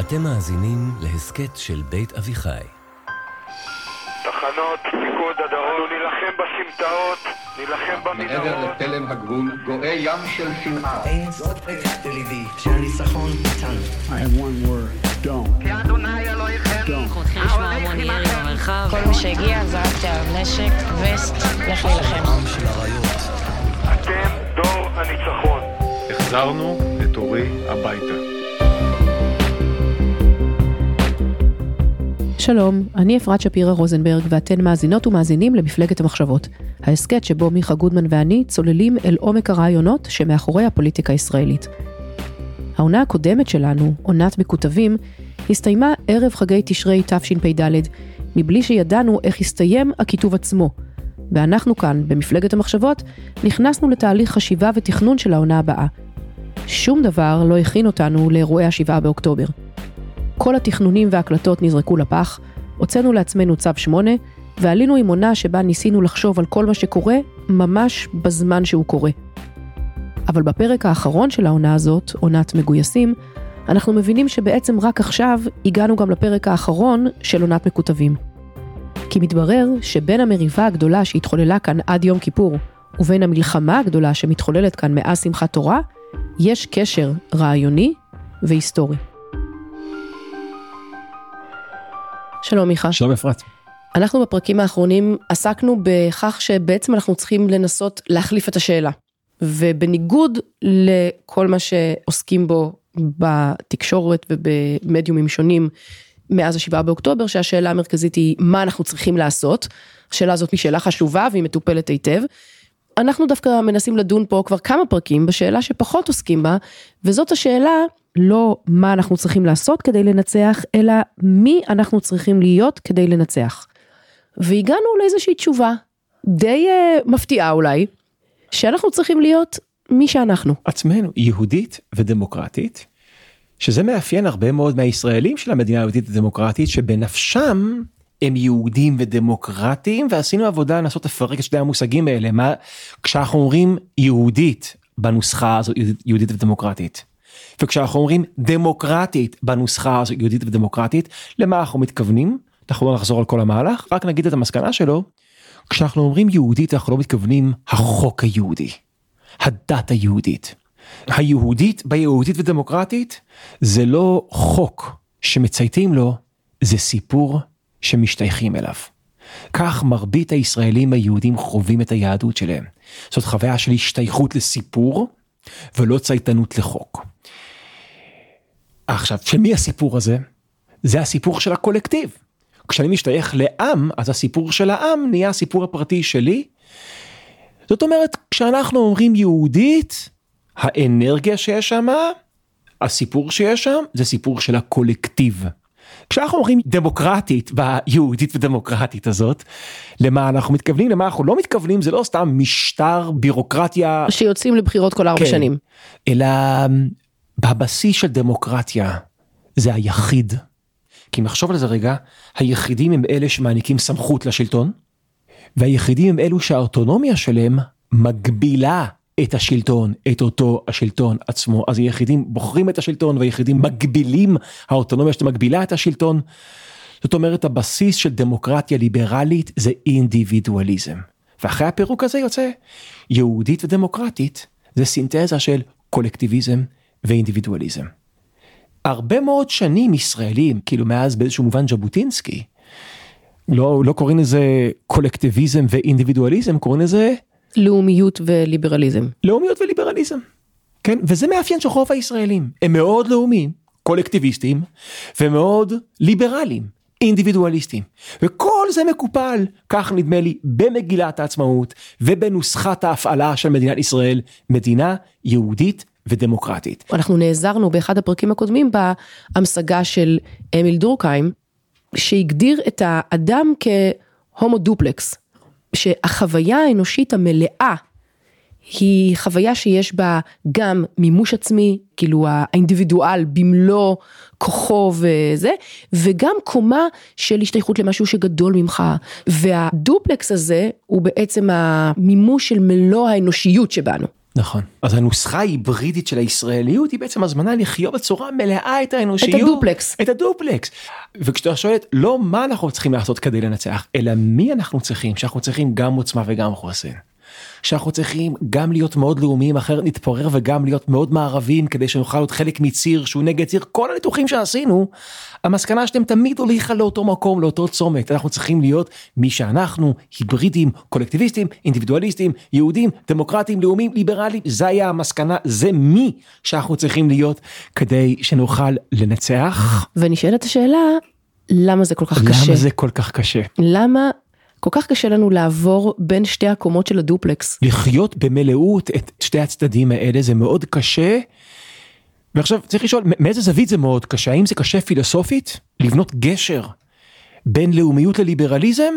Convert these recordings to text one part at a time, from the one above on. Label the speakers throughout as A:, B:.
A: אתם מאזינים להסכת של בית אביחי.
B: תחנות, פיקוד הדרום, נילחם בסמטאות, נילחם במנהרות.
C: מעבר לתלם הגבול גואה ים של שנאה.
D: אין זאת בקעת ליבי, שהניצחון איתנו.
E: I have one word, don't.
F: אנחנו צריכים לשמוע המון ירי במרחב. כל מי שהגיע זרקתי עליו נשק, וסט, לך להילחם.
B: אתם דור הניצחון.
G: החזרנו את אורי הביתה.
H: שלום, אני אפרת שפירא רוזנברג ואתן מאזינות ומאזינים למפלגת המחשבות. ההסכת שבו מיכה גודמן ואני צוללים אל עומק הרעיונות שמאחורי הפוליטיקה הישראלית. העונה הקודמת שלנו, עונת מקוטבים, הסתיימה ערב חגי תשרי תשפ"ד, מבלי שידענו איך הסתיים הכיתוב עצמו. ואנחנו כאן, במפלגת המחשבות, נכנסנו לתהליך חשיבה ותכנון של העונה הבאה. שום דבר לא הכין אותנו לאירועי השבעה באוקטובר. כל התכנונים וההקלטות נזרקו לפח, הוצאנו לעצמנו צו 8, ועלינו עם עונה שבה ניסינו לחשוב על כל מה שקורה, ממש בזמן שהוא קורה. אבל בפרק האחרון של העונה הזאת, עונת מגויסים, אנחנו מבינים שבעצם רק עכשיו הגענו גם לפרק האחרון של עונת מקוטבים. כי מתברר שבין המריבה הגדולה שהתחוללה כאן עד יום כיפור, ובין המלחמה הגדולה שמתחוללת כאן מאז שמחת תורה, יש קשר רעיוני והיסטורי. שלום מיכה.
I: שלום אפרת.
H: אנחנו בפרקים האחרונים עסקנו בכך שבעצם אנחנו צריכים לנסות להחליף את השאלה. ובניגוד לכל מה שעוסקים בו בתקשורת ובמדיומים שונים מאז השבעה באוקטובר, שהשאלה המרכזית היא מה אנחנו צריכים לעשות. השאלה הזאת היא שאלה חשובה והיא מטופלת היטב. אנחנו דווקא מנסים לדון פה כבר כמה פרקים בשאלה שפחות עוסקים בה, וזאת השאלה לא מה אנחנו צריכים לעשות כדי לנצח, אלא מי אנחנו צריכים להיות כדי לנצח. והגענו לאיזושהי תשובה, די uh, מפתיעה אולי, שאנחנו צריכים להיות מי שאנחנו.
I: עצמנו, יהודית ודמוקרטית, שזה מאפיין הרבה מאוד מהישראלים של המדינה היהודית ודמוקרטית, שבנפשם הם יהודים ודמוקרטיים, ועשינו עבודה לנסות לפרק את שני המושגים האלה, מה, כשאנחנו אומרים יהודית בנוסחה הזו, יהודית ודמוקרטית. וכשאנחנו אומרים דמוקרטית בנוסחה הזו יהודית ודמוקרטית, למה אנחנו מתכוונים? אנחנו לא נחזור על כל המהלך, רק נגיד את המסקנה שלו. כשאנחנו אומרים יהודית אנחנו לא מתכוונים החוק היהודי, הדת היהודית. היהודית ביהודית ודמוקרטית זה לא חוק שמצייתים לו, זה סיפור שמשתייכים אליו. כך מרבית הישראלים היהודים חווים את היהדות שלהם. זאת חוויה של השתייכות לסיפור ולא צייתנות לחוק. עכשיו, של מי הסיפור הזה? זה הסיפור של הקולקטיב. כשאני משתייך לעם, אז הסיפור של העם נהיה הסיפור הפרטי שלי. זאת אומרת, כשאנחנו אומרים יהודית, האנרגיה שיש שם, הסיפור שיש שם, זה סיפור של הקולקטיב. כשאנחנו אומרים דמוקרטית ביהודית ודמוקרטית הזאת, למה אנחנו מתכוונים, למה אנחנו לא מתכוונים, זה לא סתם משטר בירוקרטיה.
H: שיוצאים לבחירות כל ארבע
I: כן,
H: שנים.
I: אלא בבסיס של דמוקרטיה זה היחיד. כי אם נחשוב על זה רגע, היחידים הם אלה שמעניקים סמכות לשלטון, והיחידים הם אלו שהאוטונומיה שלהם מגבילה את השלטון, את אותו השלטון עצמו. אז היחידים בוחרים את השלטון והיחידים מגבילים, האוטונומיה שאתה מגבילה את השלטון. זאת אומרת הבסיס של דמוקרטיה ליברלית זה אינדיבידואליזם. ואחרי הפירוק הזה יוצא יהודית ודמוקרטית זה סינתזה של קולקטיביזם ואינדיבידואליזם. הרבה מאוד שנים ישראלים, כאילו מאז באיזשהו מובן ז'בוטינסקי, לא, לא קוראים לזה קולקטיביזם ואינדיבידואליזם, קוראים לזה
H: לאומיות וליברליזם.
I: לאומיות וליברליזם. כן, וזה מאפיין של רוב הישראלים. הם מאוד לאומיים, קולקטיביסטים, ומאוד ליברליים, אינדיבידואליסטים. וכל זה מקופל, כך נדמה לי, במגילת העצמאות ובנוסחת ההפעלה של מדינת ישראל, מדינה יהודית ודמוקרטית.
H: אנחנו נעזרנו באחד הפרקים הקודמים בהמשגה של אמיל דורקהיים, שהגדיר את האדם כהומו דופלקס, שהחוויה האנושית המלאה היא חוויה שיש בה גם מימוש עצמי, כאילו האינדיבידואל במלוא כוחו וזה, וגם קומה של השתייכות למשהו שגדול ממך, והדופלקס הזה הוא בעצם המימוש של מלוא האנושיות שבנו.
I: נכון. אז הנוסחה ההיברידית של הישראליות היא בעצם הזמנה לחיות בצורה מלאה את האנושיות.
H: את הדופלקס.
I: את הדופלקס. וכשאתה שואל לא מה אנחנו צריכים לעשות כדי לנצח, אלא מי אנחנו צריכים, שאנחנו צריכים גם עוצמה וגם חוסן. שאנחנו צריכים גם להיות מאוד לאומיים אחרת נתפורר וגם להיות מאוד מערבים כדי שנוכל להיות חלק מציר שהוא נגד ציר כל הניתוחים שעשינו. המסקנה שאתם תמיד הוליכה לאותו מקום לאותו צומת אנחנו צריכים להיות מי שאנחנו היברידים קולקטיביסטים אינדיבידואליסטים יהודים דמוקרטים לאומיים ליברליים זה היה המסקנה זה מי שאנחנו צריכים להיות כדי שנוכל לנצח.
H: ונשאלת השאלה למה זה כל כך קשה
I: למה זה כל כך קשה
H: למה כל כך קשה לנו לעבור בין שתי הקומות של הדופלקס.
I: לחיות במלאות את שתי הצדדים האלה זה מאוד קשה. ועכשיו צריך לשאול מאיזה זווית זה מאוד קשה האם זה קשה פילוסופית לבנות גשר בין לאומיות לליברליזם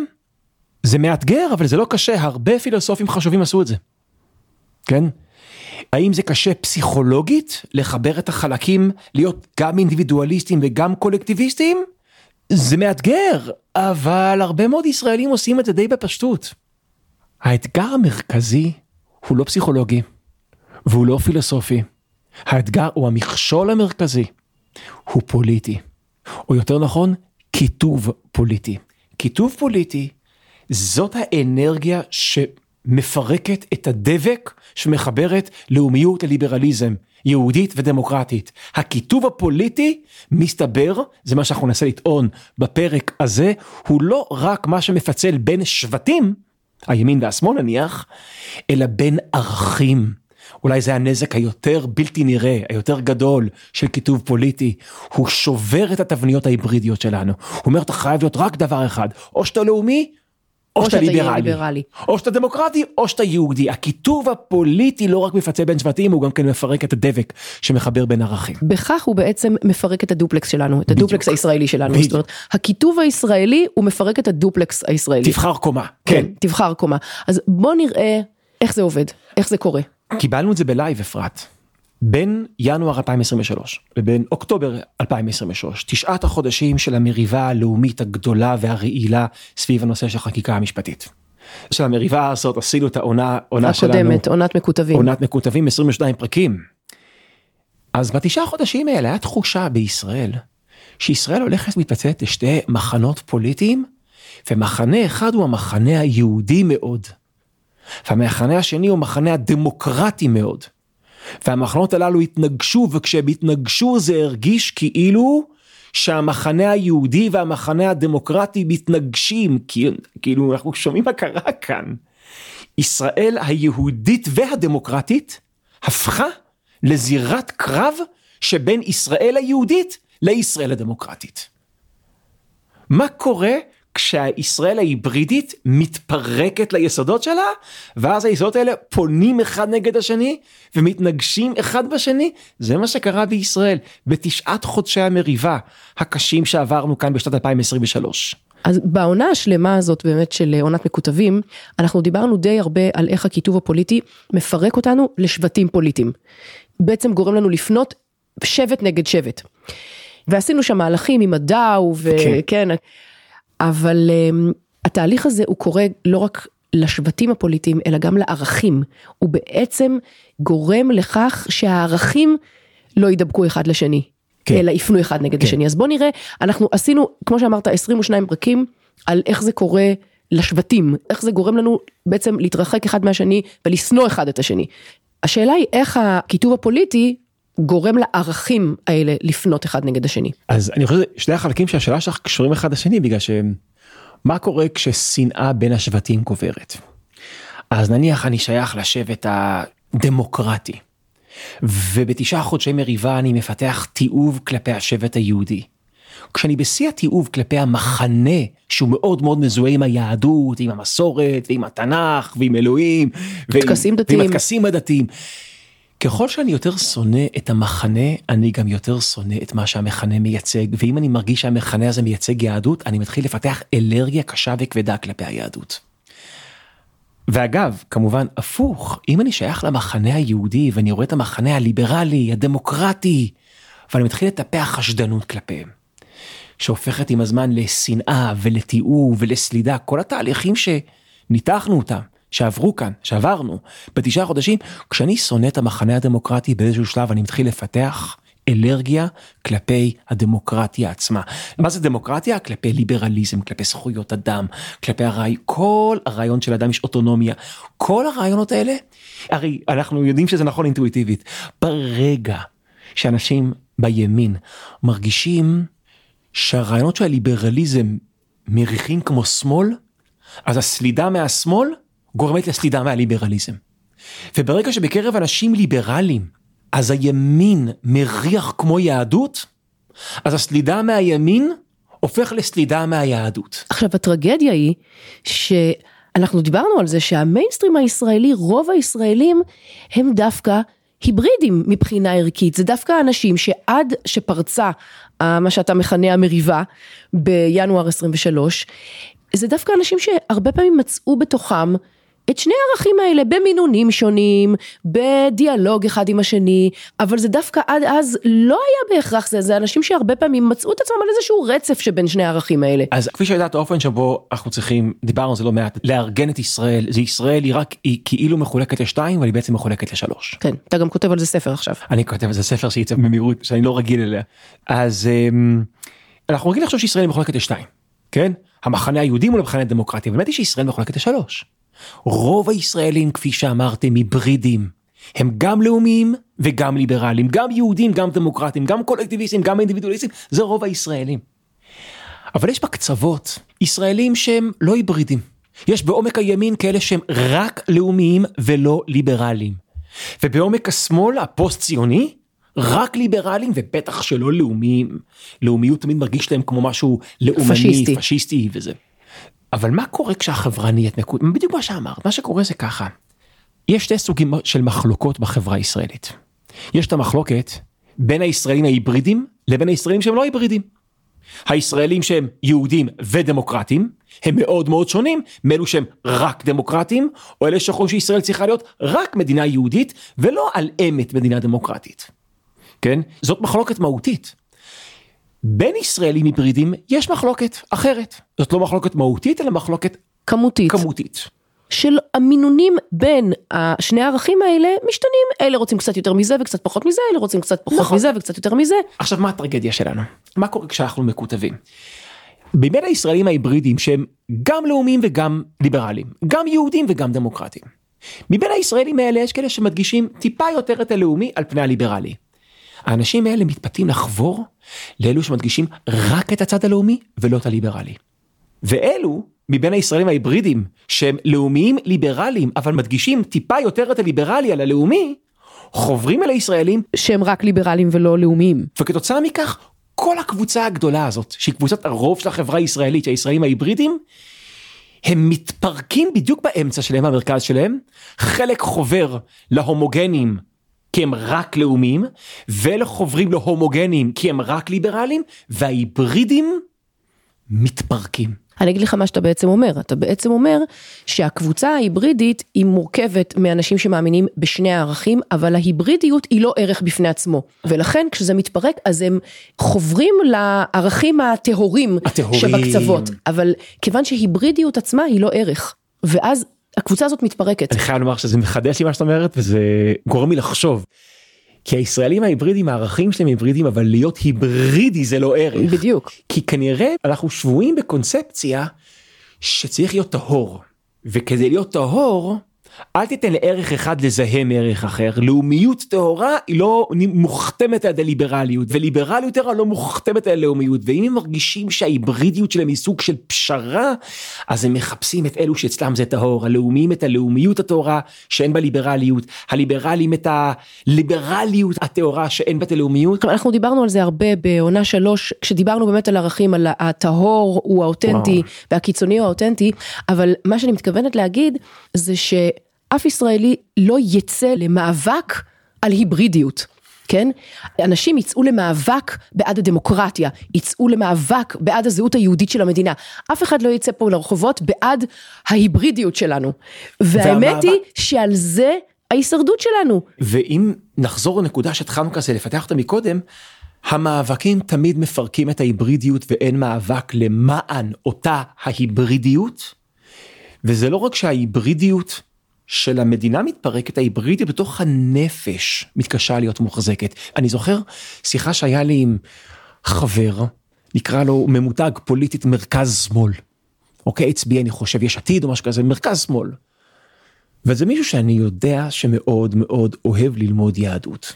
I: זה מאתגר אבל זה לא קשה הרבה פילוסופים חשובים עשו את זה. כן? האם זה קשה פסיכולוגית לחבר את החלקים להיות גם אינדיבידואליסטים וגם קולקטיביסטים? זה מאתגר, אבל הרבה מאוד ישראלים עושים את זה די בפשטות. האתגר המרכזי הוא לא פסיכולוגי, והוא לא פילוסופי. האתגר הוא המכשול המרכזי, הוא פוליטי. או יותר נכון, קיטוב פוליטי. קיטוב פוליטי זאת האנרגיה שמפרקת את הדבק שמחברת לאומיות לליברליזם. יהודית ודמוקרטית. הקיטוב הפוליטי, מסתבר, זה מה שאנחנו ננסה לטעון בפרק הזה, הוא לא רק מה שמפצל בין שבטים, הימין והשמאל נניח, אלא בין ערכים. אולי זה הנזק היותר בלתי נראה, היותר גדול של קיטוב פוליטי. הוא שובר את התבניות ההיברידיות שלנו. הוא אומר, אתה חייב להיות רק דבר אחד, או שאתה לאומי, או שאתה ליברלי. ליברלי. או שאתה דמוקרטי או שאתה יהודי. הקיטוב הפוליטי לא רק מפצל בין שבטים הוא גם כן מפרק את הדבק שמחבר בין ערכים.
H: בכך הוא בעצם מפרק את הדופלקס שלנו, את הדופלקס בדיוק. הישראלי שלנו. בדיוק. זאת אומרת, הקיטוב הישראלי הוא מפרק את הדופלקס הישראלי.
I: תבחר קומה. כן. כן,
H: תבחר קומה. אז בוא נראה איך זה עובד, איך זה קורה.
I: קיבלנו את זה ב live אפרת. בין ינואר 2023 לבין אוקטובר 2023, תשעת החודשים של המריבה הלאומית הגדולה והרעילה סביב הנושא של החקיקה המשפטית. של המריבה הזאת עשינו את העונה, עונה שלנו.
H: הקודמת, עונת מקוטבים.
I: עונת מקוטבים, 22 פרקים. אז בתשעה החודשים האלה היה תחושה בישראל, שישראל הולכת מתפצלת לשתי מחנות פוליטיים, ומחנה אחד הוא המחנה היהודי מאוד. והמחנה השני הוא המחנה הדמוקרטי מאוד. והמחנות הללו התנגשו וכשהם התנגשו זה הרגיש כאילו שהמחנה היהודי והמחנה הדמוקרטי מתנגשים כאילו אנחנו שומעים מה קרה כאן. ישראל היהודית והדמוקרטית הפכה לזירת קרב שבין ישראל היהודית לישראל הדמוקרטית. מה קורה כשהישראל ההיברידית מתפרקת ליסודות שלה, ואז היסודות האלה פונים אחד נגד השני ומתנגשים אחד בשני, זה מה שקרה בישראל בתשעת חודשי המריבה הקשים שעברנו כאן בשנת 2023.
H: אז בעונה השלמה הזאת באמת של עונת מקוטבים, אנחנו דיברנו די הרבה על איך הקיטוב הפוליטי מפרק אותנו לשבטים פוליטיים. בעצם גורם לנו לפנות שבט נגד שבט. ועשינו שם מהלכים עם הדאו וכן. כן. אבל um, התהליך הזה הוא קורה לא רק לשבטים הפוליטיים, אלא גם לערכים. הוא בעצם גורם לכך שהערכים לא ידבקו אחד לשני, כן. אלא יפנו אחד נגד כן. השני. אז בוא נראה, אנחנו עשינו, כמו שאמרת, 22 פרקים על איך זה קורה לשבטים, איך זה גורם לנו בעצם להתרחק אחד מהשני ולשנוא אחד את השני. השאלה היא איך הכיתוב הפוליטי גורם לערכים האלה לפנות אחד נגד השני.
I: אז אני חושב ששני החלקים של השאלה שלך קשורים אחד לשני בגלל שמה קורה כששנאה בין השבטים גוברת. אז נניח אני שייך לשבט הדמוקרטי ובתשעה חודשי מריבה אני מפתח תיעוב כלפי השבט היהודי. כשאני בשיא התיעוב כלפי המחנה שהוא מאוד מאוד מזוהה עם היהדות, עם המסורת ועם התנ"ך ועם אלוהים. ועם הטקסים הדתיים. ככל שאני יותר שונא את המחנה, אני גם יותר שונא את מה שהמחנה מייצג, ואם אני מרגיש שהמחנה הזה מייצג יהדות, אני מתחיל לפתח אלרגיה קשה וכבדה כלפי היהדות. ואגב, כמובן הפוך, אם אני שייך למחנה היהודי ואני רואה את המחנה הליברלי, הדמוקרטי, ואני מתחיל לטפח חשדנות כלפיהם, שהופכת עם הזמן לשנאה ולתיעוב ולסלידה, כל התהליכים שניתחנו אותם, שעברו כאן, שעברנו, בתשעה חודשים, כשאני שונא את המחנה הדמוקרטי באיזשהו שלב אני מתחיל לפתח אלרגיה כלפי הדמוקרטיה עצמה. מה זה דמוקרטיה? כלפי ליברליזם, כלפי זכויות אדם, כלפי הרעי... כל הרעיון של אדם יש אוטונומיה. כל הרעיונות האלה, הרי אנחנו יודעים שזה נכון אינטואיטיבית. ברגע שאנשים בימין מרגישים שהרעיונות של הליברליזם מריחים כמו שמאל, אז הסלידה מהשמאל גורמת לסלידה מהליברליזם. וברגע שבקרב אנשים ליברליים, אז הימין מריח כמו יהדות, אז הסלידה מהימין הופך לסלידה מהיהדות.
H: עכשיו הטרגדיה היא שאנחנו דיברנו על זה שהמיינסטרים הישראלי, רוב הישראלים הם דווקא היברידים מבחינה ערכית, זה דווקא אנשים שעד שפרצה אה, מה שאתה מכנה המריבה בינואר 23, זה דווקא אנשים שהרבה פעמים מצאו בתוכם את שני הערכים האלה במינונים שונים, בדיאלוג אחד עם השני, אבל זה דווקא עד אז לא היה בהכרח זה, זה אנשים שהרבה פעמים מצאו את עצמם על איזשהו רצף שבין שני הערכים האלה.
I: אז כפי שידעת האופן שבו אנחנו צריכים, דיברנו על זה לא מעט, לארגן את ישראל, זה ישראל היא רק, היא כאילו מחולקת לשתיים, אבל היא בעצם מחולקת לשלוש.
H: כן, אתה גם כותב על זה ספר עכשיו.
I: אני כותב על זה ספר שייצא במהירות, שאני לא רגיל אליה. אז אמ, אנחנו רגילים לחשוב שישראל היא מחולקת לשתיים, כן? המחנה היהודי מול המחנה הדמוקרטי, באמת היא שישראל מחולקת לשלוש. רוב הישראלים, כפי שאמרתם, היברידים. הם גם לאומיים וגם ליברליים, גם יהודים, גם דמוקרטים, גם קולקטיביסטים, גם אינדיבידואליסטים, זה רוב הישראלים. אבל יש בקצוות ישראלים שהם לא היברידים. יש בעומק הימין כאלה שהם רק לאומיים ולא ליברליים. ובעומק השמאל הפוסט ציוני רק ליברליים ובטח שלא לאומיים. לאומיות תמיד מרגיש להם כמו משהו לאומני,
H: פשיסטי.
I: פשיסטי וזה. אבל מה קורה כשהחברה נהיית מקודמת? בדיוק מה שאמרת, מה שקורה זה ככה. יש שתי סוגים של מחלוקות בחברה הישראלית. יש את המחלוקת בין הישראלים ההיברידים לבין הישראלים שהם לא היברידים. הישראלים שהם יהודים ודמוקרטים הם מאוד מאוד שונים מאלו שהם רק דמוקרטים או אלה שחושבים שישראל צריכה להיות רק מדינה יהודית ולא על אמת מדינה דמוקרטית. כן? זאת מחלוקת מהותית. בין ישראלים היברידים יש מחלוקת אחרת. זאת לא מחלוקת מהותית אלא מחלוקת
H: כמותית.
I: כמותית.
H: של המינונים בין שני הערכים האלה משתנים, אלה רוצים קצת יותר מזה וקצת פחות מזה, אלה רוצים קצת פחות
I: נכון.
H: מזה וקצת יותר מזה.
I: עכשיו מה הטרגדיה שלנו? מה קורה כשאנחנו מקוטבים? בין הישראלים ההיברידים שהם גם לאומיים וגם ליברליים, גם יהודים וגם דמוקרטים. מבין הישראלים האלה יש כאלה שמדגישים טיפה יותר את הלאומי על פני הליברלי. האנשים האלה מתפתים לחבור לאלו שמדגישים רק את הצד הלאומי ולא את הליברלי. ואלו מבין הישראלים ההיברידים שהם לאומיים ליברליים אבל מדגישים טיפה יותר את הליברלי על הלאומי, חוברים אל הישראלים
H: שהם רק ליברליים ולא לאומיים.
I: וכתוצאה מכך כל הקבוצה הגדולה הזאת שהיא קבוצת הרוב של החברה הישראלית שהישראלים ההיברידים הם מתפרקים בדיוק באמצע שלהם המרכז שלהם חלק חובר להומוגנים כי הם רק לאומיים ואלה חוברים להומוגנים כי הם רק ליברליים וההיברידים מתפרקים.
H: אני אגיד לך מה שאתה בעצם אומר, אתה בעצם אומר שהקבוצה ההיברידית היא מורכבת מאנשים שמאמינים בשני הערכים, אבל ההיברידיות היא לא ערך בפני עצמו, ולכן כשזה מתפרק אז הם חוברים לערכים הטהורים. שבקצוות, אבל כיוון שהיברידיות עצמה היא לא ערך, ואז הקבוצה הזאת מתפרקת.
I: אני חייב לומר שזה מחדש לי מה שאת אומרת וזה גורם לי לחשוב. כי הישראלים ההיברידים הערכים שלהם היברידים אבל להיות היברידי זה לא ערך.
H: בדיוק.
I: כי כנראה אנחנו שבויים בקונספציה שצריך להיות טהור וכדי להיות טהור אל תיתן לערך אחד לזהם ערך אחר לאומיות טהורה היא לא מוכתמת על ידי ליברליות וליברליות טהורה לא מוכתמת על ידי לאומיות ואם הם מרגישים שההיברידיות שלהם היא סוג של פשרה אז הם מחפשים את אלו שאצלם זה טהור הלאומיים את הלאומיות הטהורה שאין בה ליברליות הליברלים את הליברליות הטהורה שאין בה את הלאומיות.
H: אנחנו דיברנו על זה הרבה בעונה שלוש, כשדיברנו באמת על ערכים, על הטהור הוא האותנטי
I: וואו.
H: והקיצוני הוא האותנטי, אבל מה שאני מתכוונת להגיד זה שאף ישראלי לא יצא למאבק על היברידיות. כן? אנשים יצאו למאבק בעד הדמוקרטיה, יצאו למאבק בעד הזהות היהודית של המדינה. אף אחד לא יצא פה לרחובות בעד ההיברידיות שלנו. והאמת
I: והמאבק-
H: היא שעל זה ההישרדות שלנו.
I: ואם נחזור לנקודה שהתחלנו כזה לפתח אותה מקודם, המאבקים תמיד מפרקים את ההיברידיות ואין מאבק למען אותה ההיברידיות. וזה לא רק שההיברידיות של המדינה מתפרקת, ההיברידיות בתוך הנפש מתקשה להיות מוחזקת. אני זוכר שיחה שהיה לי עם חבר, נקרא לו ממותג פוליטית מרכז שמאל. אוקיי, הצביע אני חושב יש עתיד או משהו כזה, מרכז שמאל. וזה מישהו שאני יודע שמאוד מאוד אוהב ללמוד יהדות.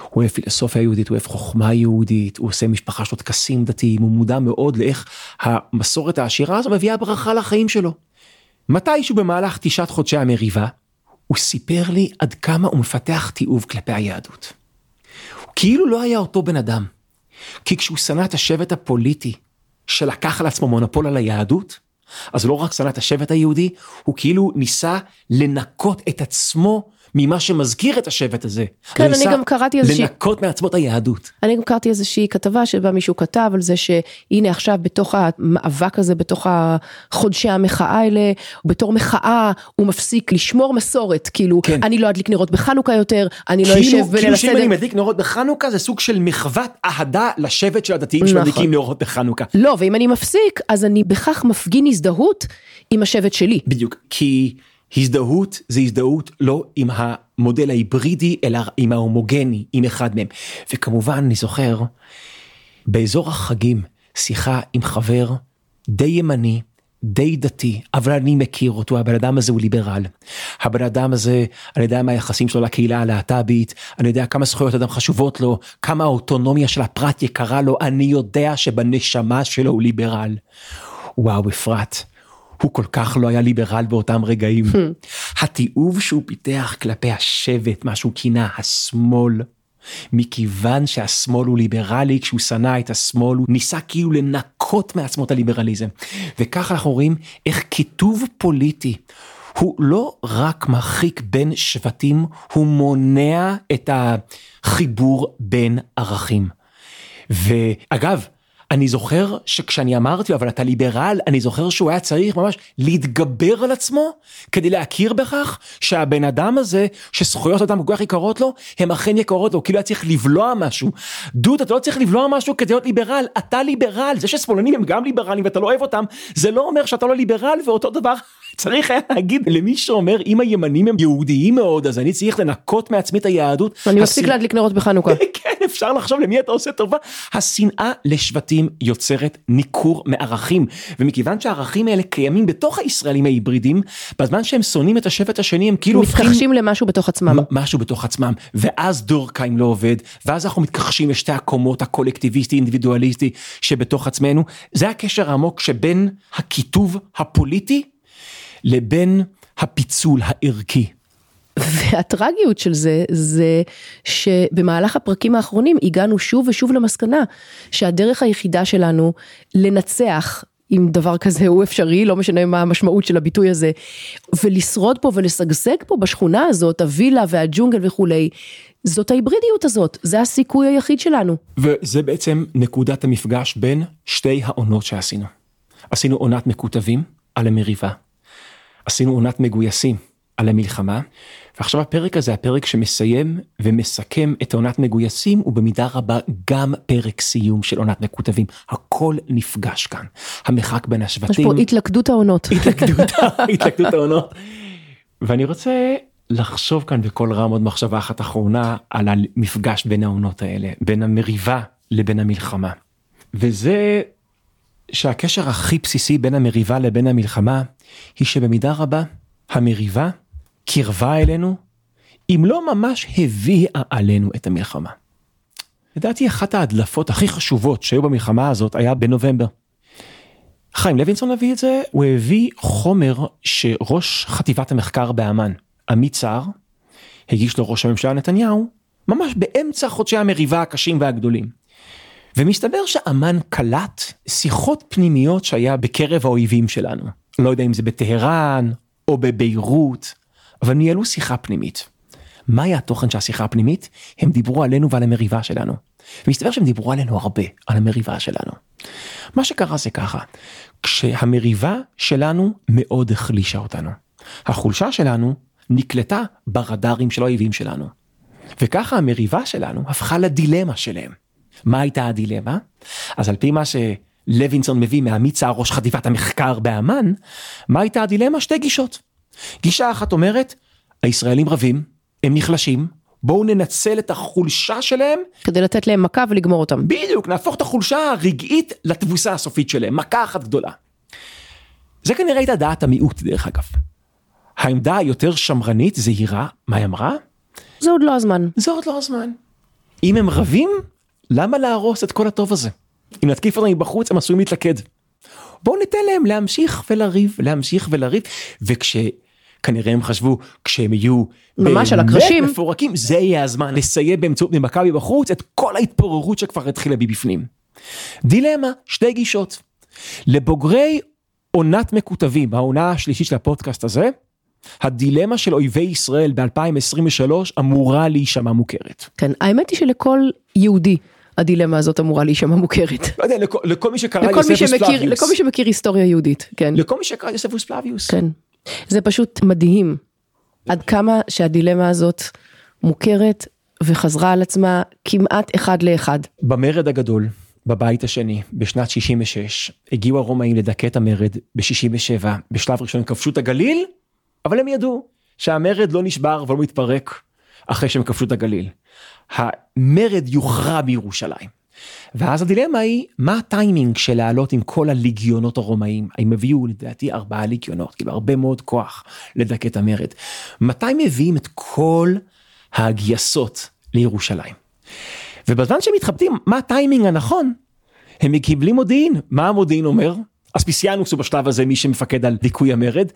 I: הוא אוהב פילוסופיה יהודית, הוא אוהב חוכמה יהודית, הוא עושה משפחה שלו טקסים דתיים, הוא מודע מאוד לאיך המסורת העשירה הזו מביאה ברכה לחיים שלו. מתישהו במהלך תשעת חודשי המריבה, הוא סיפר לי עד כמה הוא מפתח תיעוב כלפי היהדות. הוא כאילו לא היה אותו בן אדם. כי כשהוא שנא את השבט הפוליטי שלקח על עצמו מונופול על היהדות, אז לא רק שנא את השבט היהודי, הוא כאילו ניסה לנקות את עצמו ממה שמזכיר את השבט הזה.
H: כן, אני גם קראתי איזושהי...
I: לנקות מעצמו את היהדות.
H: אני גם קראתי איזושהי כתבה שבה מישהו כתב על זה שהנה עכשיו בתוך המאבק הזה, בתוך חודשי המחאה האלה, בתור מחאה הוא מפסיק לשמור מסורת, כאילו
I: כן.
H: אני לא אדליק נרות בחנוכה יותר, אני לא
I: כאילו,
H: אשב בליל
I: כאילו שאם
H: הסדר.
I: אני מדליק נרות בחנוכה זה סוג של מחוות אהדה לשבט של הדתיים
H: נכון.
I: שמדליקים נרות בחנוכה.
H: לא, ואם אני מפסיק, אז אני בכך מפגין הזדהות עם השבט שלי.
I: בדיוק, כי הזדהות זה הזדהות לא עם המודל ההיברידי אלא עם ההומוגני, עם אחד מהם. וכמובן אני זוכר באזור החגים שיחה עם חבר די ימני, די דתי, אבל אני מכיר אותו, הבן אדם הזה הוא ליברל. הבן אדם הזה, אני יודע מה היחסים שלו לקהילה הלהט"בית, אני יודע כמה זכויות אדם חשובות לו, כמה האוטונומיה של הפרט יקרה לו, אני יודע שבנשמה שלו הוא ליברל. וואו, אפרת. הוא כל כך לא היה ליברל באותם רגעים. התיעוב שהוא פיתח כלפי השבט, מה שהוא כינה השמאל, מכיוון שהשמאל הוא ליברלי, כשהוא שנא את השמאל, הוא ניסה כאילו לנקות מעצמו את הליברליזם. וככה אנחנו רואים איך קיטוב פוליטי הוא לא רק מרחיק בין שבטים, הוא מונע את החיבור בין ערכים. ואגב, אני זוכר שכשאני אמרתי לו, אבל אתה ליברל, אני זוכר שהוא היה צריך ממש להתגבר על עצמו כדי להכיר בכך שהבן אדם הזה, שזכויות אדם כל כך יקרות לו, הן אכן יקרות לו, כאילו היה צריך לבלוע משהו. דוד, אתה לא צריך לבלוע משהו כדי להיות ליברל, אתה ליברל, זה ששמאלנים הם גם ליברלים ואתה לא אוהב אותם, זה לא אומר שאתה לא ליברל, ואותו דבר צריך היה להגיד למי שאומר, אם הימנים הם יהודיים מאוד, אז אני צריך לנקות מעצמי את היהדות.
H: אני מפסיק להדליק נרות בחנוכה.
I: כן, אפשר לחשוב למי אתה עושה טובה. השנאה לשבטים יוצרת ניכור מערכים, ומכיוון שהערכים האלה קיימים בתוך הישראלים ההיברידים, בזמן שהם שונאים את השבט השני, הם כאילו הופכים...
H: מתכחשים למשהו בתוך עצמם.
I: משהו בתוך עצמם, ואז דורקהיים לא עובד, ואז אנחנו מתכחשים לשתי הקומות הקולקטיביסטי אינדיבידואליסטי שבתוך עצמנו. זה הקשר העמוק שבין הקיטוב הפוליטי לבין הפיצול הערכי.
H: והטרגיות של זה, זה שבמהלך הפרקים האחרונים הגענו שוב ושוב למסקנה שהדרך היחידה שלנו לנצח אם דבר כזה הוא אפשרי, לא משנה מה המשמעות של הביטוי הזה, ולשרוד פה ולשגשג פה בשכונה הזאת, הווילה והג'ונגל וכולי, זאת ההיברידיות הזאת, זה הסיכוי היחיד שלנו.
I: וזה בעצם נקודת המפגש בין שתי העונות שעשינו. עשינו עונת מקוטבים על המריבה, עשינו עונת מגויסים על המלחמה, ועכשיו הפרק הזה, הפרק שמסיים ומסכם את עונת מגויסים, הוא במידה רבה גם פרק סיום של עונת מקוטבים. הכל נפגש כאן. המרחק בין
H: יש
I: השבטים.
H: פה התלכדות העונות.
I: התלכדות, התלכדות העונות. ואני רוצה לחשוב כאן בקול רם עוד מחשבה אחת אחרונה על המפגש בין העונות האלה, בין המריבה לבין המלחמה. וזה שהקשר הכי בסיסי בין המריבה לבין המלחמה, היא שבמידה רבה המריבה קרבה אלינו, אם לא ממש הביאה עלינו את המלחמה. לדעתי אחת ההדלפות הכי חשובות שהיו במלחמה הזאת היה בנובמבר. חיים לוינסון הביא את זה, הוא הביא חומר שראש חטיבת המחקר באמ"ן, עמית סער, הגיש לו ראש הממשלה נתניהו, ממש באמצע חודשי המריבה הקשים והגדולים. ומסתבר שאמ"ן קלט שיחות פנימיות שהיה בקרב האויבים שלנו. לא יודע אם זה בטהרן או בביירות, אבל ניהלו שיחה פנימית. מה היה התוכן של השיחה הפנימית? הם דיברו עלינו ועל המריבה שלנו. ומסתבר שהם דיברו עלינו הרבה, על המריבה שלנו. מה שקרה זה ככה, כשהמריבה שלנו מאוד החלישה אותנו. החולשה שלנו נקלטה ברדארים של האויבים שלנו. וככה המריבה שלנו הפכה לדילמה שלהם. מה הייתה הדילמה? אז על פי מה לוינסון מביא מהמיצה ראש חטיבת המחקר באמ"ן, מה הייתה הדילמה? שתי גישות. גישה אחת אומרת, הישראלים רבים, הם נחלשים, בואו ננצל את החולשה שלהם,
H: כדי לתת להם מכה ולגמור אותם.
I: בדיוק, נהפוך את החולשה הרגעית לתבוסה הסופית שלהם, מכה אחת גדולה. זה כנראה הייתה דעת המיעוט דרך אגב. העמדה היותר שמרנית, זהירה, מה היא אמרה?
H: זה עוד לא הזמן.
I: זה עוד לא הזמן. אם הם רבים, למה להרוס את כל הטוב הזה? אם נתקיף אותם מבחוץ הם עשויים להתלכד. בואו ניתן להם להמשיך ולריב, להמשיך ולריב, וכשכנראה הם חשבו, כשהם יהיו
H: ממש על הקרשים.
I: מפורקים, זה יהיה הזמן לסיים באמצעות ממכה מבחוץ את כל ההתפוררות שכבר התחילה מבפנים. דילמה, שתי גישות. לבוגרי עונת מקוטבים, העונה השלישית של הפודקאסט הזה, הדילמה של אויבי ישראל ב-2023 אמורה להישמע מוכרת.
H: כן, האמת היא שלכל יהודי הדילמה הזאת אמורה להישמע מוכרת.
I: לא יודע, לכל, לכל מי שקרא
H: לכל מי,
I: יוספוס
H: שמכיר,
I: פלביוס.
H: לכל מי שמכיר היסטוריה יהודית, כן.
I: לכל מי שקרא יוספוס פלביוס.
H: כן. זה פשוט מדהים עד כמה שהדילמה הזאת מוכרת וחזרה על עצמה כמעט אחד לאחד.
I: במרד הגדול, בבית השני, בשנת 66, הגיעו הרומאים לדכא את המרד ב-67, בשלב ראשון כבשו את הגליל, אבל הם ידעו שהמרד לא נשבר ולא מתפרק אחרי שהם כבשו את הגליל. המרד יוכרע בירושלים. ואז הדילמה היא, מה הטיימינג של לעלות עם כל הליגיונות הרומאים? הם הביאו לדעתי ארבעה ליגיונות, כאילו הרבה מאוד כוח לדכא את המרד. מתי מביאים את כל הגייסות לירושלים? ובזמן שהם מתחבטים מה הטיימינג הנכון, הם מקבלים מודיעין. מה המודיעין אומר? אספיסיאנוס הוא בשלב הזה מי שמפקד על דיכוי המרד.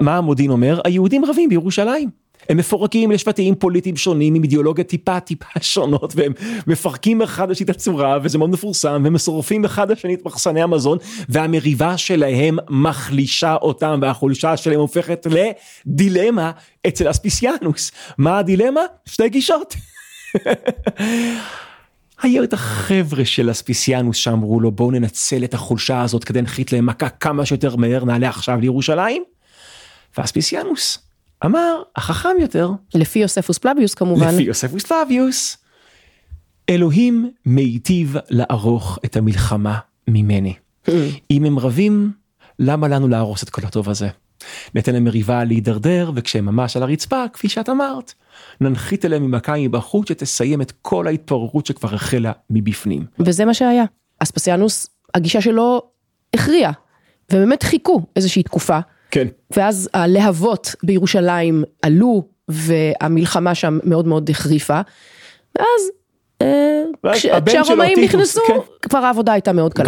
I: מה המודיעין אומר? היהודים רבים בירושלים. הם מפורקים לשבטים פוליטיים שונים עם אידיאולוגיה טיפה טיפה שונות והם מפרקים אחד לשני את הצורה וזה מאוד מפורסם והם שורפים אחד לשני את מחסני המזון והמריבה שלהם מחלישה אותם והחולשה שלהם הופכת לדילמה אצל אספיסיאנוס. מה הדילמה? שתי גישות. היו את החבר'ה של אספיסיאנוס שאמרו לו בואו ננצל את החולשה הזאת כדי להנחית להם מכה כמה שיותר מהר נעלה עכשיו לירושלים. ואספיסיאנוס אמר החכם יותר
H: לפי יוספוס פלביוס כמובן.
I: לפי יוספוס פלביוס אלוהים מיטיב לערוך את המלחמה ממני. אם הם רבים למה לנו להרוס את כל הטוב הזה. ניתן להם מריבה להידרדר וכשהם ממש על הרצפה כפי שאת אמרת ננחית אליהם ממכה מבחוץ שתסיים את כל ההתפוררות שכבר החלה מבפנים.
H: וזה מה שהיה. אספסיאנוס, הגישה שלו הכריעה, ובאמת חיכו איזושהי תקופה,
I: כן.
H: ואז הלהבות בירושלים עלו, והמלחמה שם מאוד מאוד החריפה, ואז, אה, כשהרומאים נכנסו,
I: כן.
H: כבר העבודה הייתה מאוד קלה.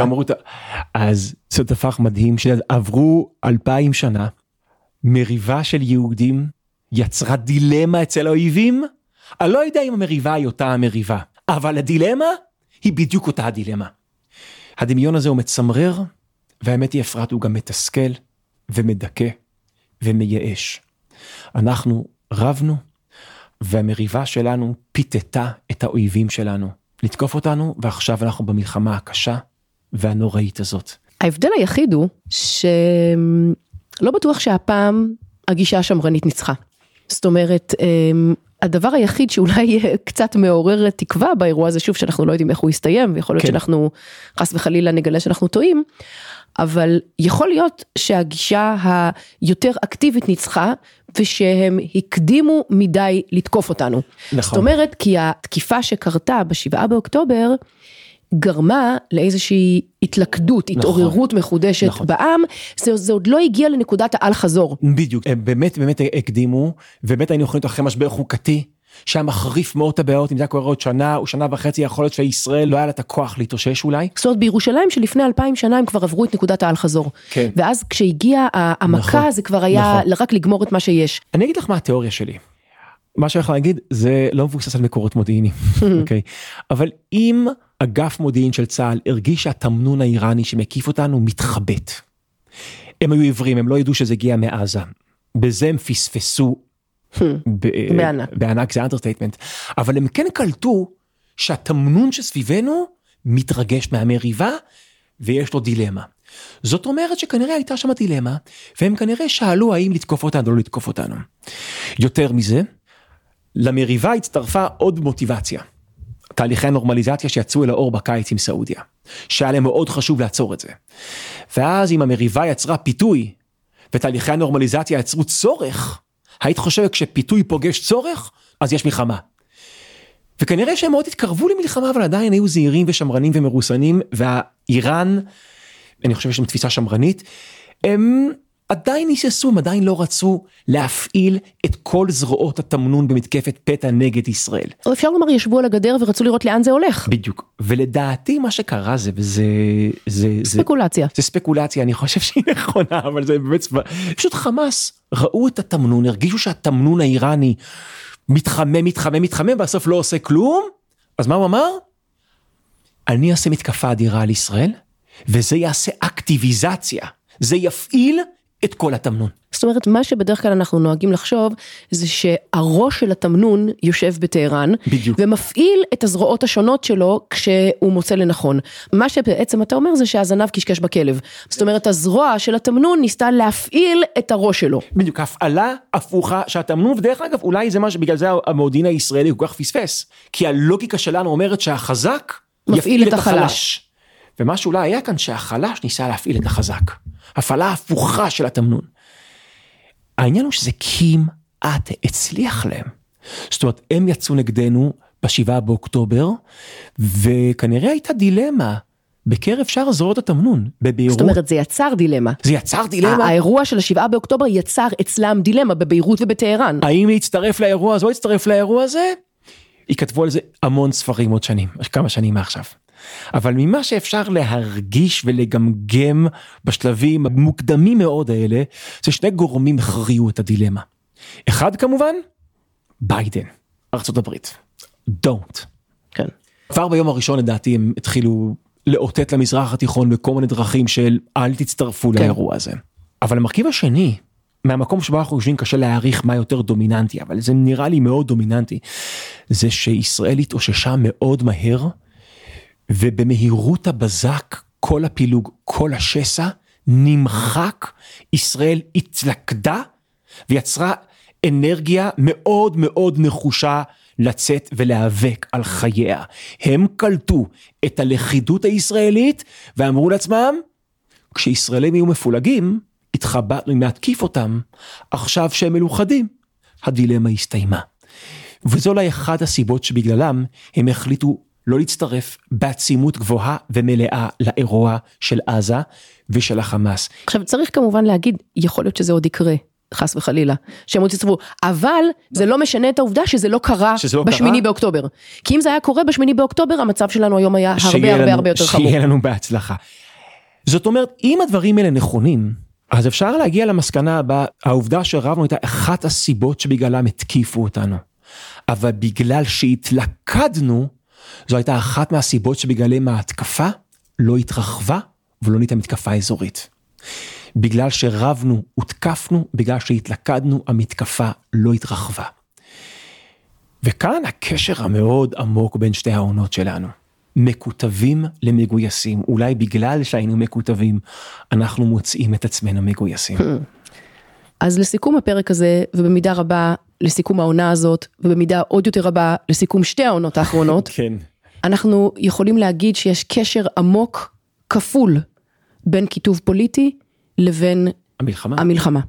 I: אז זה הפך מדהים שעברו אלפיים שנה, מריבה של יהודים יצרה דילמה אצל האויבים. אני לא יודע אם המריבה היא אותה המריבה, אבל הדילמה היא בדיוק אותה הדילמה. הדמיון הזה הוא מצמרר, והאמת היא אפרת הוא גם מתסכל ומדכא ומייאש. אנחנו רבנו, והמריבה שלנו פיתתה את האויבים שלנו לתקוף אותנו, ועכשיו אנחנו במלחמה הקשה והנוראית הזאת.
H: ההבדל היחיד הוא שלא בטוח שהפעם הגישה השמרנית ניצחה. זאת אומרת, הדבר היחיד שאולי קצת מעורר תקווה באירוע הזה, שוב שאנחנו לא יודעים איך הוא יסתיים, ויכול להיות
I: כן.
H: שאנחנו חס וחלילה נגלה שאנחנו טועים, אבל יכול להיות שהגישה היותר אקטיבית ניצחה, ושהם הקדימו מדי לתקוף אותנו.
I: נכון.
H: זאת אומרת, כי התקיפה שקרתה בשבעה באוקטובר, גרמה לאיזושהי התלכדות, התעוררות מחודשת
I: נכון.
H: בעם, זה, זה עוד לא הגיע לנקודת האל חזור.
I: בדיוק, הם באמת באמת הקדימו, ובאמת היינו יכולים להיות אחרי משבר חוקתי, שהיה מחריף מאוד את הבעיות, אם זה היה קורה עוד שנה או שנה וחצי, יכול להיות שישראל לא היה לה את הכוח להתאושש אולי.
H: זאת אומרת, בירושלים שלפני אלפיים שנה הם כבר עברו את נקודת האל חזור.
I: כן.
H: ואז כשהגיעה המכה,
I: נכון,
H: זה כבר היה
I: נכון.
H: רק לגמור את מה שיש.
I: אני אגיד לך מה התיאוריה שלי. מה שאני יכול להגיד זה לא מבוסס על מקורות מודיעיניים, אוקיי? אבל אם אגף מודיעין של צה"ל הרגיש שהתמנון האיראני שמקיף אותנו מתחבט. הם היו עיוורים, הם לא ידעו שזה הגיע מעזה. בזה הם פספסו. ב-
H: בענק.
I: בענק זה understatement. אבל הם כן קלטו שהתמנון שסביבנו מתרגש מהמריבה ויש לו דילמה. זאת אומרת שכנראה הייתה שם דילמה, והם כנראה שאלו האם לתקוף אותנו או לא לתקוף אותנו. יותר מזה, למריבה הצטרפה עוד מוטיבציה. תהליכי הנורמליזציה שיצאו אל האור בקיץ עם סעודיה. שהיה להם מאוד חשוב לעצור את זה. ואז אם המריבה יצרה פיתוי, ותהליכי הנורמליזציה יצרו צורך, היית חושבת כשפיתוי פוגש צורך, אז יש מלחמה. וכנראה שהם מאוד התקרבו למלחמה, אבל עדיין היו זהירים ושמרנים ומרוסנים, והאיראן, אני חושב שיש להם תפיסה שמרנית, הם עדיין היססו, הם עדיין לא רצו להפעיל את כל זרועות התמנון במתקפת פתע נגד ישראל.
H: או אפשר לומר ישבו על הגדר ורצו לראות לאן זה הולך.
I: בדיוק, ולדעתי מה שקרה זה, וזה, זה, זה,
H: ספקולציה.
I: זה ספקולציה, אני חושב שהיא נכונה, אבל זה באמת, פשוט חמאס ראו את התמנון, הרגישו שהתמנון האיראני מתחמם, מתחמם, מתחמם, בסוף לא עושה כלום, אז מה הוא אמר? אני אעשה מתקפה אדירה על ישראל, וזה יעשה אקטיביזציה, זה יפעיל את כל התמנון.
H: זאת אומרת, מה שבדרך כלל אנחנו נוהגים לחשוב, זה שהראש של התמנון יושב בטהרן,
I: בדיוק.
H: ומפעיל את הזרועות השונות שלו כשהוא מוצא לנכון. מה שבעצם אתה אומר זה שהזנב קשקש בכלב. זאת אומרת, הזרוע של התמנון ניסתה להפעיל את הראש שלו.
I: בדיוק, הפעלה הפוכה שהתמנון, ודרך אגב, אולי זה מה שבגלל זה המודיעין הישראלי כל כך פספס. כי הלוגיקה שלנו אומרת שהחזק יפעיל
H: את
I: את
H: החלש.
I: החלש. ומה שאולי היה כאן שהחלש ניסה להפעיל את החזק. הפעלה הפוכה של התמנון. העניין הוא שזה כמעט הצליח להם. זאת אומרת, הם יצאו נגדנו בשבעה באוקטובר, וכנראה הייתה דילמה בקרב שאר זרועות התמנון, בביירות.
H: זאת אומרת, זה יצר דילמה.
I: זה יצר דילמה.
H: האירוע של השבעה באוקטובר יצר אצלם דילמה בביירות ובטהרן.
I: האם להצטרף לאירוע הזה או להצטרף לאירוע הזה? ייכתבו על זה המון ספרים עוד שנים, כמה שנים מעכשיו. אבל ממה שאפשר להרגיש ולגמגם בשלבים המוקדמים מאוד האלה, זה שני גורמים הכריעו את הדילמה. אחד כמובן, ביידן, ארצות הברית. Don't.
H: כן.
I: כבר ביום הראשון לדעתי הם התחילו לאותת למזרח התיכון בכל מיני דרכים של אל תצטרפו
H: כן.
I: לאירוע הזה. אבל המרכיב השני, מהמקום שבו אנחנו יושבים קשה להעריך מה יותר דומיננטי, אבל זה נראה לי מאוד דומיננטי, זה שישראל התאוששה מאוד מהר, ובמהירות הבזק כל הפילוג, כל השסע, נמחק, ישראל התלכדה ויצרה אנרגיה מאוד מאוד נחושה לצאת ולהיאבק על חייה. הם קלטו את הלכידות הישראלית ואמרו לעצמם, כשישראלים יהיו מפולגים, התחבטנו אם להתקיף אותם, עכשיו שהם מלוכדים, הדילמה הסתיימה. וזו אולי אחת הסיבות שבגללם הם החליטו לא להצטרף בעצימות גבוהה ומלאה לאירוע של עזה ושל החמאס.
H: עכשיו צריך כמובן להגיד, יכול להיות שזה עוד יקרה. חס וחלילה, שהם עוד יצטרפו, אבל זה לא משנה את העובדה שזה לא קרה
I: שזה לא
H: בשמיני
I: קרה?
H: באוקטובר. כי אם זה היה קורה בשמיני באוקטובר, המצב שלנו היום היה הרבה
I: שיהיה
H: הרבה
I: לנו-
H: הרבה יותר חמור.
I: שיהיה לנו בהצלחה. זאת אומרת, אם הדברים האלה נכונים, אז אפשר להגיע למסקנה הבאה, העובדה שרבנו הייתה אחת הסיבות שבגללם התקיפו אותנו. אבל בגלל שהתלכדנו, זו הייתה אחת מהסיבות שבגללם ההתקפה לא התרחבה ולא נהייתה מתקפה אזורית. בגלל שרבנו, הותקפנו, בגלל שהתלכדנו, המתקפה לא התרחבה. וכאן הקשר המאוד עמוק בין שתי העונות שלנו. מקוטבים למגויסים, אולי בגלל שהיינו מקוטבים, אנחנו מוצאים את עצמנו מגויסים.
H: אז לסיכום הפרק הזה, ובמידה רבה לסיכום העונה הזאת, ובמידה עוד יותר רבה לסיכום שתי העונות האחרונות,
I: כן.
H: אנחנו יכולים להגיד שיש קשר עמוק, כפול, בין כיתוב פוליטי לבין
I: המלחמה.
H: המלחמה.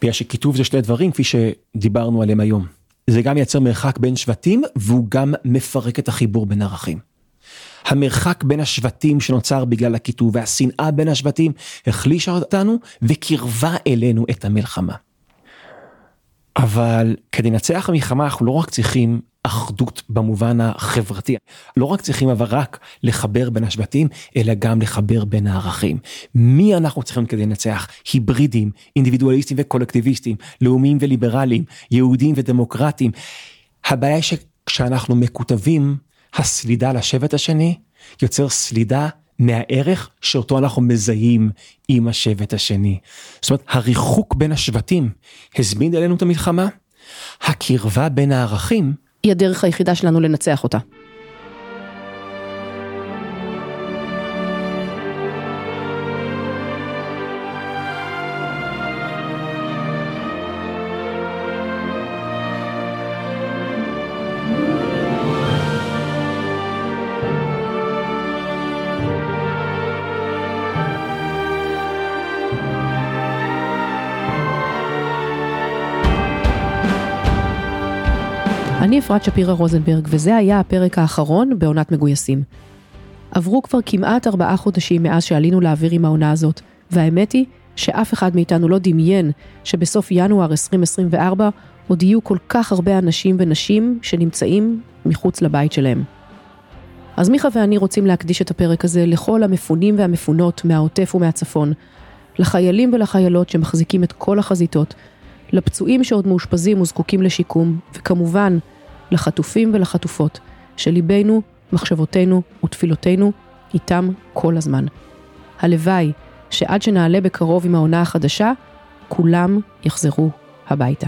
I: בגלל שכיתוב זה שני דברים, כפי שדיברנו עליהם היום. זה גם מייצר מרחק בין שבטים, והוא גם מפרק את החיבור בין ערכים. המרחק בין השבטים שנוצר בגלל הכיתוב והשנאה בין השבטים החלישה אותנו וקירבה אלינו את המלחמה. אבל כדי לנצח המלחמה אנחנו לא רק צריכים אחדות במובן החברתי, לא רק צריכים אבל רק לחבר בין השבטים, אלא גם לחבר בין הערכים. מי אנחנו צריכים כדי לנצח? היברידים, אינדיבידואליסטים וקולקטיביסטים, לאומיים וליברליים, יהודים ודמוקרטים. הבעיה היא שכשאנחנו מקוטבים, הסלידה לשבט השני יוצר סלידה מהערך שאותו אנחנו מזהים עם השבט השני. זאת אומרת, הריחוק בין השבטים הזמין אלינו את המלחמה, הקרבה בין הערכים
H: היא הדרך היחידה שלנו לנצח אותה. אפרת שפירא רוזנברג, וזה היה הפרק האחרון בעונת מגויסים. עברו כבר כמעט ארבעה חודשים מאז שעלינו לאוויר עם העונה הזאת, והאמת היא שאף אחד מאיתנו לא דמיין שבסוף ינואר 2024 עוד יהיו כל כך הרבה אנשים ונשים שנמצאים מחוץ לבית שלהם. אז מיכה ואני רוצים להקדיש את הפרק הזה לכל המפונים והמפונות מהעוטף ומהצפון, לחיילים ולחיילות שמחזיקים את כל החזיתות, לפצועים שעוד מאושפזים וזקוקים לשיקום, וכמובן, לחטופים ולחטופות, שליבנו, מחשבותינו ותפילותינו איתם כל הזמן. הלוואי שעד שנעלה בקרוב עם העונה החדשה, כולם יחזרו הביתה.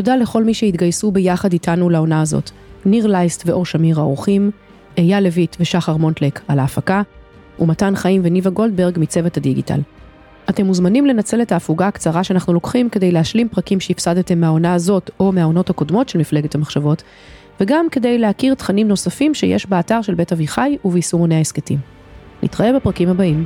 H: תודה לכל מי שהתגייסו ביחד איתנו לעונה הזאת. ניר לייסט ואור שמיר האורחים, אייל לויט ושחר מונטלק על ההפקה, ומתן חיים וניבה גולדברג מצוות הדיגיטל. אתם מוזמנים לנצל את ההפוגה הקצרה שאנחנו לוקחים כדי להשלים פרקים שהפסדתם מהעונה הזאת או מהעונות הקודמות של מפלגת המחשבות, וגם כדי להכיר תכנים נוספים שיש באתר של בית אביחי וביישומוני ההסכתים. נתראה בפרקים הבאים.